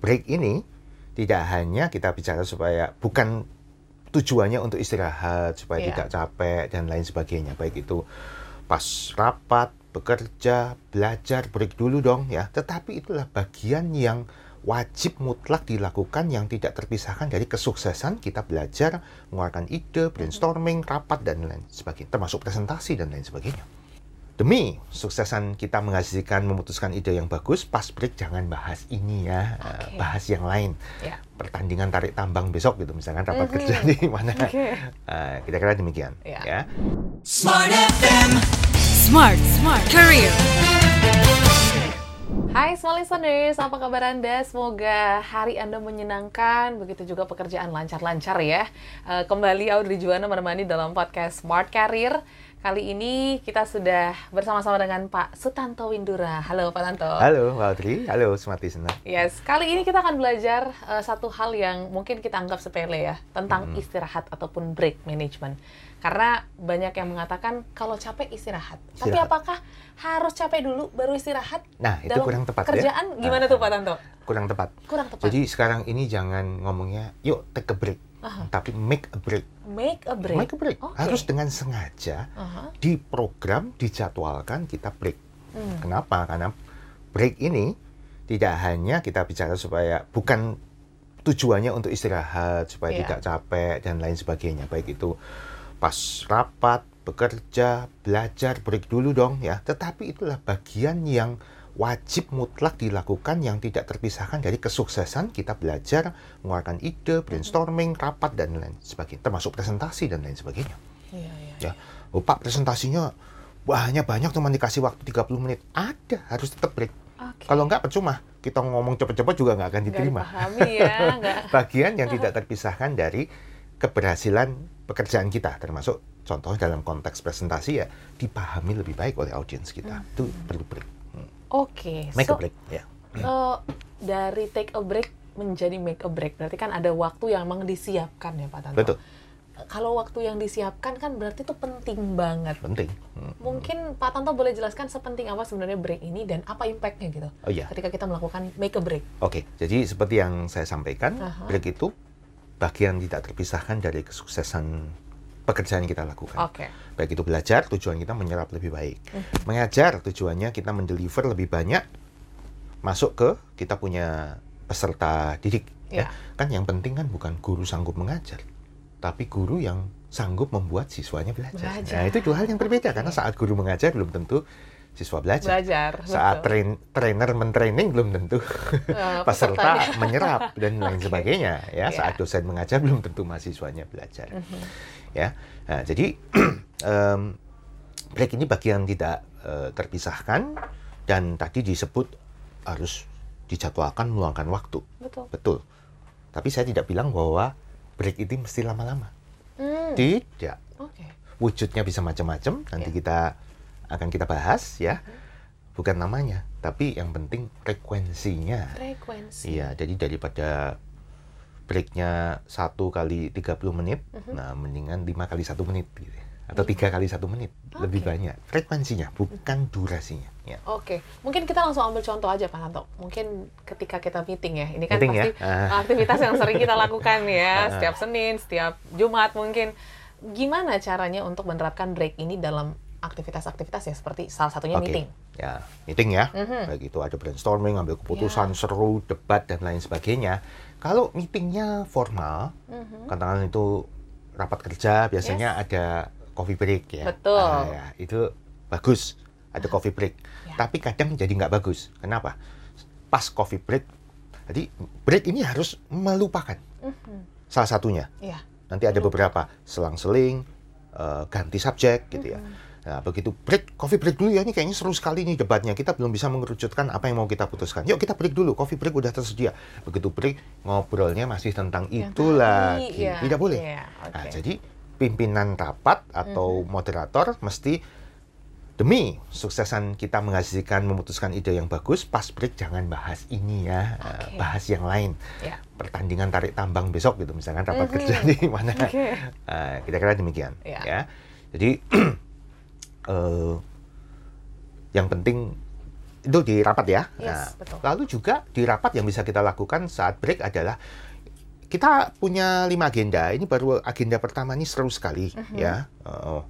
break ini tidak hanya kita bicara supaya bukan tujuannya untuk istirahat supaya Iya. tidak capek dan lain sebagainya. Baik itu pas rapat bekerja belajar break dulu dong ya. Tetapi itulah bagian yang wajib mutlak dilakukan yang tidak terpisahkan dari kesuksesan kita belajar mengeluarkan ide brainstorming rapat dan lain sebagainya. Termasuk presentasi dan lain sebagainya Demi suksesan kita menghasilkan memutuskan ide yang bagus, pas break jangan bahas ini ya, Oke. bahas yang lain. Ya. Pertandingan tarik tambang besok gitu, misalkan rapat Mhm. kerja di mana. Oke. Eh, kira-kira demikian. Ya. Ya. Smart FM. Smart, smart career. Hai small listeners, apa kabar Anda? Semoga hari Anda menyenangkan, begitu juga pekerjaan lancar-lancar ya. Eh, Kembali Audrey Juwana menemani dalam podcast Smart Career. Kali ini kita sudah bersama-sama dengan Pak Sutanto Windura. Halo Pak Tanto. Halo, Mbak Audrey. Halo, Smart Listener. Yes, kali ini kita akan belajar eh, satu hal yang mungkin kita anggap sepele ya, tentang istirahat ataupun break management. Karena banyak yang mengatakan kalau capek istirahat. Tapi Istirahat. apakah harus capek dulu baru istirahat? Nah, itu Dalam kurang tepat ya. kerjaan gimana Ah, tuh Pak Tanto? Kurang tepat. Kurang tepat. Jadi sekarang ini jangan ngomongnya, yuk take a break. Aha. Tapi make a break. make a break. Make a break. Oke. Harus dengan sengaja Aha. di program dijadwalkan kita break. Hmm. Kenapa? Karena break ini tidak hanya kita bicara supaya bukan tujuannya untuk istirahat supaya Iya. tidak capek dan lain sebagainya. Baik itu pas rapat, bekerja, belajar, break dulu dong ya. Tetapi itulah bagian yang wajib mutlak dilakukan yang tidak terpisahkan dari kesuksesan kita belajar mengeluarkan ide, brainstorming, rapat dan lain sebagainya. Termasuk presentasi dan lain sebagainya. Iya, iya. ya oh pak presentasinya banyak banyak cuma dikasih waktu 30 menit. Ada harus tetap break. Oke. kalau nggak percuma. Kita ngomong cepet-cepet juga nggak akan diterima. ya, bagian yang tidak terpisahkan dari keberhasilan pekerjaan kita termasuk contohnya dalam konteks presentasi ya dipahami lebih baik oleh audiens kita. Itu perlu break Oke. make so, a break ya eh, dari take a break menjadi make a break berarti kan ada waktu yang memang disiapkan ya Pak Tanto. betul Kalau waktu yang disiapkan kan berarti itu penting banget. penting Hmm. Mungkin Pak Tanto boleh jelaskan sepenting apa sebenarnya break ini dan apa impactnya gitu oh iya ketika kita melakukan make a break. Oke, jadi seperti yang saya sampaikan, Aha. break itu bagian tidak terpisahkan dari kesuksesan pekerjaan yang kita lakukan. Oke. Baik itu belajar, tujuan kita menyerap lebih baik. Hmm. Mengajar, tujuannya kita mendeliver lebih banyak, masuk ke kita punya peserta didik. Ya. Ya. Kan yang penting kan bukan guru sanggup mengajar, tapi guru yang sanggup membuat siswanya belajar. Belajar. Nah, itu dua hal yang berbeda, karena saat guru mengajar belum tentu siswa belajar. Belajar. Saat betul. train, trainer mentraining belum tentu Eh, peserta menyerap dan lain Oke. sebagainya ya Ya. saat dosen mengajar belum tentu mahasiswanya belajar Mhm. ya nah, jadi em, break ini bagian tidak eh, terpisahkan dan tadi disebut harus dijadwalkan meluangkan waktu Betul. betul tapi saya tidak bilang bahwa break itu mesti lama-lama Hmm. tidak Oke. wujudnya bisa macam-macam nanti Ya. kita akan kita bahas ya bukan namanya tapi yang penting frekuensinya Frekuensi. Iya, jadi daripada breaknya satu kali 30 menit, Mhm. nah mendingan lima kali satu menit gitu. ya. Atau tiga kali satu menit, lebih Oke. banyak. Frekuensinya, bukan durasinya. Ya. Oke, mungkin kita langsung ambil contoh aja Pak Tanto. Mungkin ketika kita meeting ya, ini kan Meeting ya? pasti Ah. aktivitas yang sering kita lakukan ya, Ah. setiap Senin, setiap Jumat mungkin. Gimana caranya untuk menerapkan break ini dalam aktivitas-aktivitas ya, seperti salah satunya Oke. meeting. Ya, meeting ya. Mhm. Baik itu ada brainstorming, ambil keputusan, Ya. seru, debat dan lain sebagainya. Kalau meetingnya formal, Mhm. katakan itu rapat kerja, biasanya ada coffee break ya. Betul. Ah, ya, itu bagus, ada coffee break. Ya. Tapi kadang jadi nggak bagus. Kenapa? Pas coffee break, jadi break ini harus melupakan Mhm. salah satunya. Iya. Nanti ada beberapa selang-seling, eh, ganti subjek gitu ya. Nah, begitu break, coffee break dulu ya. Ini kayaknya seru sekali nih debatnya. Kita belum bisa mengerucutkan apa yang mau kita putuskan. Yuk kita break dulu. Coffee break udah tersedia. Begitu break, ngobrolnya masih tentang Yang itu lagi. ya. Tidak boleh. Iya, Nah, oke. jadi pimpinan rapat atau moderator mesti demi suksesan kita menghasilkan memutuskan ide yang bagus, pas break jangan bahas ini ya, Oke. bahas yang lain. Ya. Pertandingan tarik tambang besok gitu, misalkan rapat Mhm. kerja di mana. Oke. Nah, kira-kira demikian. Ya. Ya. Jadi eh, yang penting itu di rapat ya. Yes, Nah, betul. lalu juga di rapat yang bisa kita lakukan saat break adalah kita punya lima agenda. Ini baru agenda pertama ini seru sekali Mhm. ya. Uh,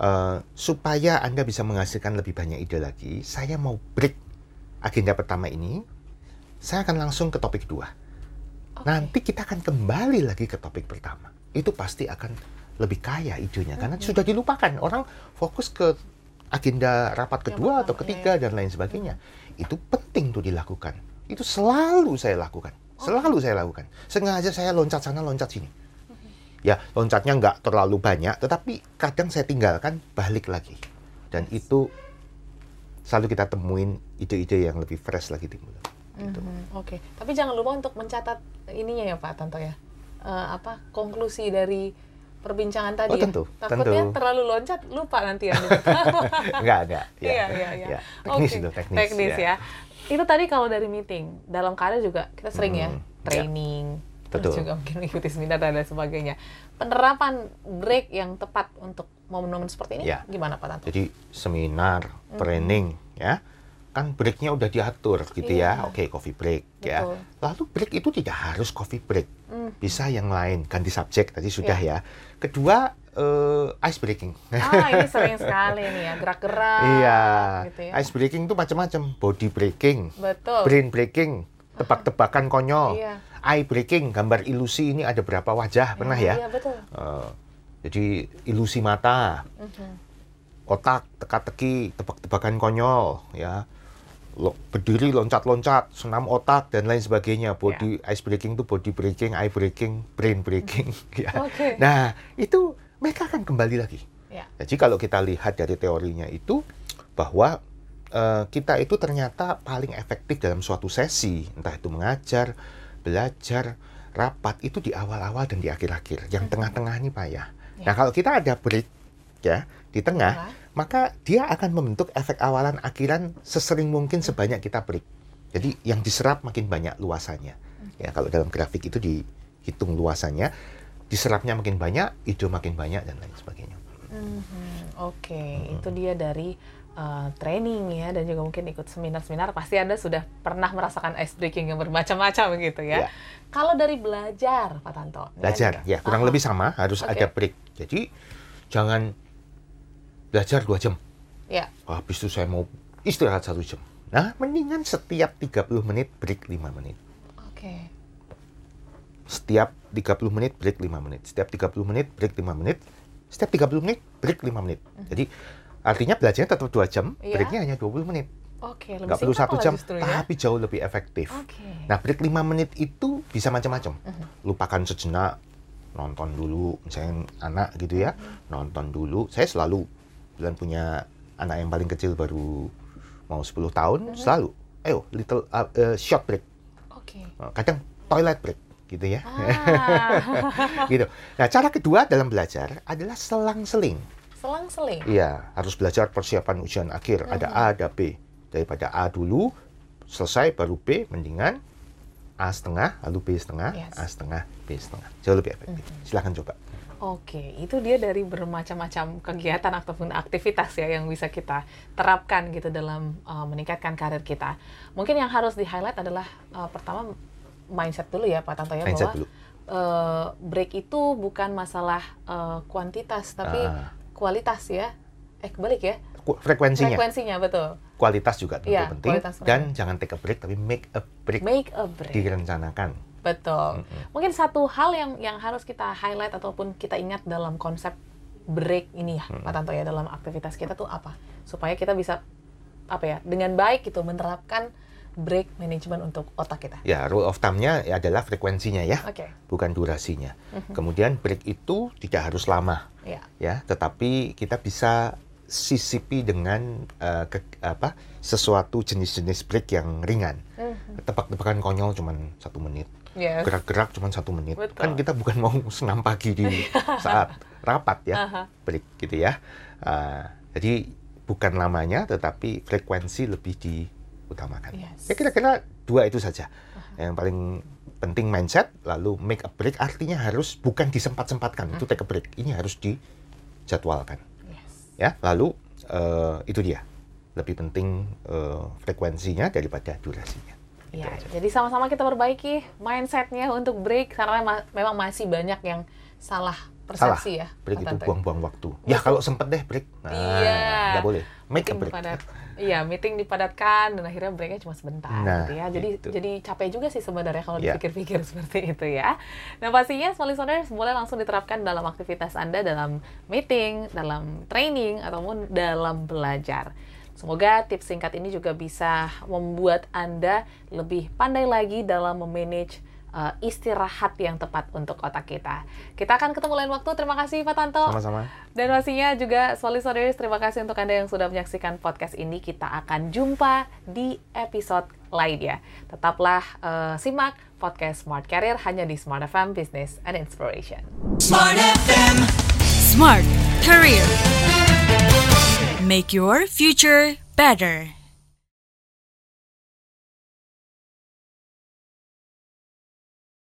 uh, supaya anda bisa menghasilkan lebih banyak ide lagi, saya mau break agenda pertama ini. Saya akan langsung ke topik dua. Oke. Nanti kita akan kembali lagi ke topik pertama. Itu pasti akan lebih kaya idenya karena sudah dilupakan. Orang fokus ke agenda rapat kedua atau pertama, ketiga dan lain sebagainya. Itu penting tuh dilakukan. Itu selalu saya lakukan. Selalu saya lakukan. Sengaja saya loncat sana, loncat sini. Ya, loncatnya nggak terlalu banyak, tetapi kadang saya tinggalkan, balik lagi. Dan itu selalu kita temuin ide-ide yang lebih fresh lagi timbul. Gitu. Mhm, Oke, tapi jangan lupa untuk mencatat ininya ya Pak Tanto ya. Eh, apa konklusi dari perbincangan tadi Oh, ya? tentu, Takutnya tentu. terlalu loncat lupa nanti ya. Enggak, enggak. Ya. Iya, iya, iya. Ya, Teknis Oke, itu, teknis. Teknis ya. Itu tadi kalau dari meeting, dalam karir juga kita sering ya Hmm, training, terus Betul. juga mungkin mengikuti seminar dan lain sebagainya. Penerapan break yang tepat untuk momen-momen seperti ini Ya. gimana Pak Tanto? Jadi seminar, training, ya, kan breaknya udah diatur gitu ya. Iya. Oke, coffee break, ya. Betul. Lalu break itu tidak harus coffee break, Hmm. bisa yang lain. Ganti subjek tadi sudah Iya. ya. Kedua, eh, ice breaking. Ah, ini sering sekali nih ya, gerak-gerak iya, gitu ya. ice breaking itu macam-macam. Body breaking, Betul. brain breaking, tebak-tebakan konyol, Iya. eye breaking, gambar ilusi ini ada berapa wajah pernah ya? Iya, betul. Eh, jadi ilusi mata, Mhm. otak teka-teki tebak-tebakan konyol ya Lo, berdiri loncat-loncat senam otak dan lain sebagainya body ice breaking itu body breaking eye breaking brain breaking ya Oke. nah itu mereka akan kembali lagi Ya. jadi kalau kita lihat dari teorinya itu bahwa eh, kita itu ternyata paling efektif dalam suatu sesi entah itu mengajar belajar rapat itu di awal-awal dan di akhir-akhir yang tengah-tengah ini payah Ya. nah kalau kita ada break ya di tengah Tengah. Maka dia akan membentuk efek awalan akhiran sesering mungkin sebanyak kita break. Jadi yang diserap makin banyak luasannya. Ya kalau dalam grafik itu dihitung luasannya, diserapnya makin banyak, ide makin banyak dan lain sebagainya. Mhm, Oke, itu dia dari uh, training ya dan juga mungkin ikut seminar-seminar. Pasti Anda sudah pernah merasakan ice breaking yang bermacam-macam gitu ya. Ya. Kalau dari belajar, Pak Tanto. Belajar ya kurang Aha. lebih sama, harus Oke. ada break. Jadi jangan belajar dua jam. Ya, habis itu saya mau istirahat satu jam. Nah, mendingan setiap 30 menit break 5 menit. oke. Setiap 30 menit break 5 menit. Setiap 30 menit break 5 menit. Setiap 30 menit break 5 menit. Jadi artinya belajarnya tetap 2 jam, Iya. breaknya hanya 20 menit. Oke, lebih Nggak perlu satu jam, justru ya. tapi jauh lebih efektif. Oke. Nah, break 5 menit itu bisa macam-macam. Mhm. Lupakan sejenak, nonton dulu, misalnya anak gitu ya, Mhm. nonton dulu. Saya selalu bulan punya anak yang paling kecil baru mau 10 tahun, Mhm. selalu, ayo little uh, uh, short break. Oke. Kadang toilet break gitu ya. Ah, gitu. Nah, cara kedua dalam belajar adalah selang-seling. selang-seling. Iya, harus belajar persiapan ujian akhir. Ada A, ada B. Daripada A dulu, selesai baru B, mendingan A setengah, lalu B setengah, Yes. A setengah, B setengah. Jauh lebih efektif. Silahkan coba. Oke, itu dia dari bermacam-macam kegiatan ataupun aktivitas ya yang bisa kita terapkan gitu dalam uh, meningkatkan karir kita. Mungkin yang harus di-highlight adalah uh, pertama mindset dulu ya Pak Tanto ya Mindset bahwa dulu. uh, break itu bukan masalah uh, kuantitas tapi Ah. kualitas ya. Eh kebalik ya, Ku- Frekuensinya, frekuensinya betul. kualitas juga tentu Iya, penting. kualitas Dan jangan take a break, tapi make a break. Make a break. Direncanakan. Betul. Mungkin satu hal yang yang harus kita highlight ataupun kita ingat dalam konsep break ini ya, Pak Tanto ya dalam aktivitas kita tuh apa? Supaya kita bisa apa ya dengan baik gitu menerapkan break management untuk otak kita. Ya, rule of thumb-nya ya adalah frekuensinya ya, Oke. bukan durasinya. Kemudian break itu tidak harus lama. Ya. ya tetapi kita bisa sisipi dengan eh, ke- apa sesuatu jenis-jenis break yang ringan Mhm. tebak-tebakan konyol cuman satu menit Yes. gerak-gerak cuman satu menit Betul. kan kita bukan mau senam pagi di saat rapat ya Aha. break gitu ya Ah, jadi bukan lamanya tetapi frekuensi lebih diutamakan Yes. ya kira-kira dua itu saja yang paling penting mindset lalu make a break artinya harus bukan disempat-sempatkan itu take a break ini harus dijadwalkan Yes. ya lalu eh, itu dia lebih penting eh, frekuensinya daripada durasinya. Ya, jadi sama-sama kita perbaiki mindsetnya untuk break karena ma- memang masih banyak yang salah Salah, persepsi ya. break itu buang-buang waktu. Ya kalau sempet deh break, nah, Iya. nggak boleh. Make a Meeting break. dipadat, iya meeting dipadatkan dan akhirnya breaknya cuma sebentar Nah, gitu ya. Jadi itu. jadi capek juga sih sebenarnya kalau Iya. dipikir-pikir seperti itu ya. Nah pastinya small listeners boleh langsung diterapkan dalam aktivitas anda dalam meeting, dalam training ataupun dalam belajar. Semoga tips singkat ini juga bisa membuat anda lebih pandai lagi dalam memanage uh, istirahat yang tepat untuk otak kita. Kita akan ketemu lain waktu. Terima kasih Pak Tanto. Sama-sama. Dan pastinya juga Small Listeners, terima kasih untuk Anda yang sudah menyaksikan podcast ini. Kita akan jumpa di episode lainnya. Tetaplah eh, simak podcast Smart Career hanya di Smart FM Business and Inspiration. Smart FM. Smart Career. Make your future better.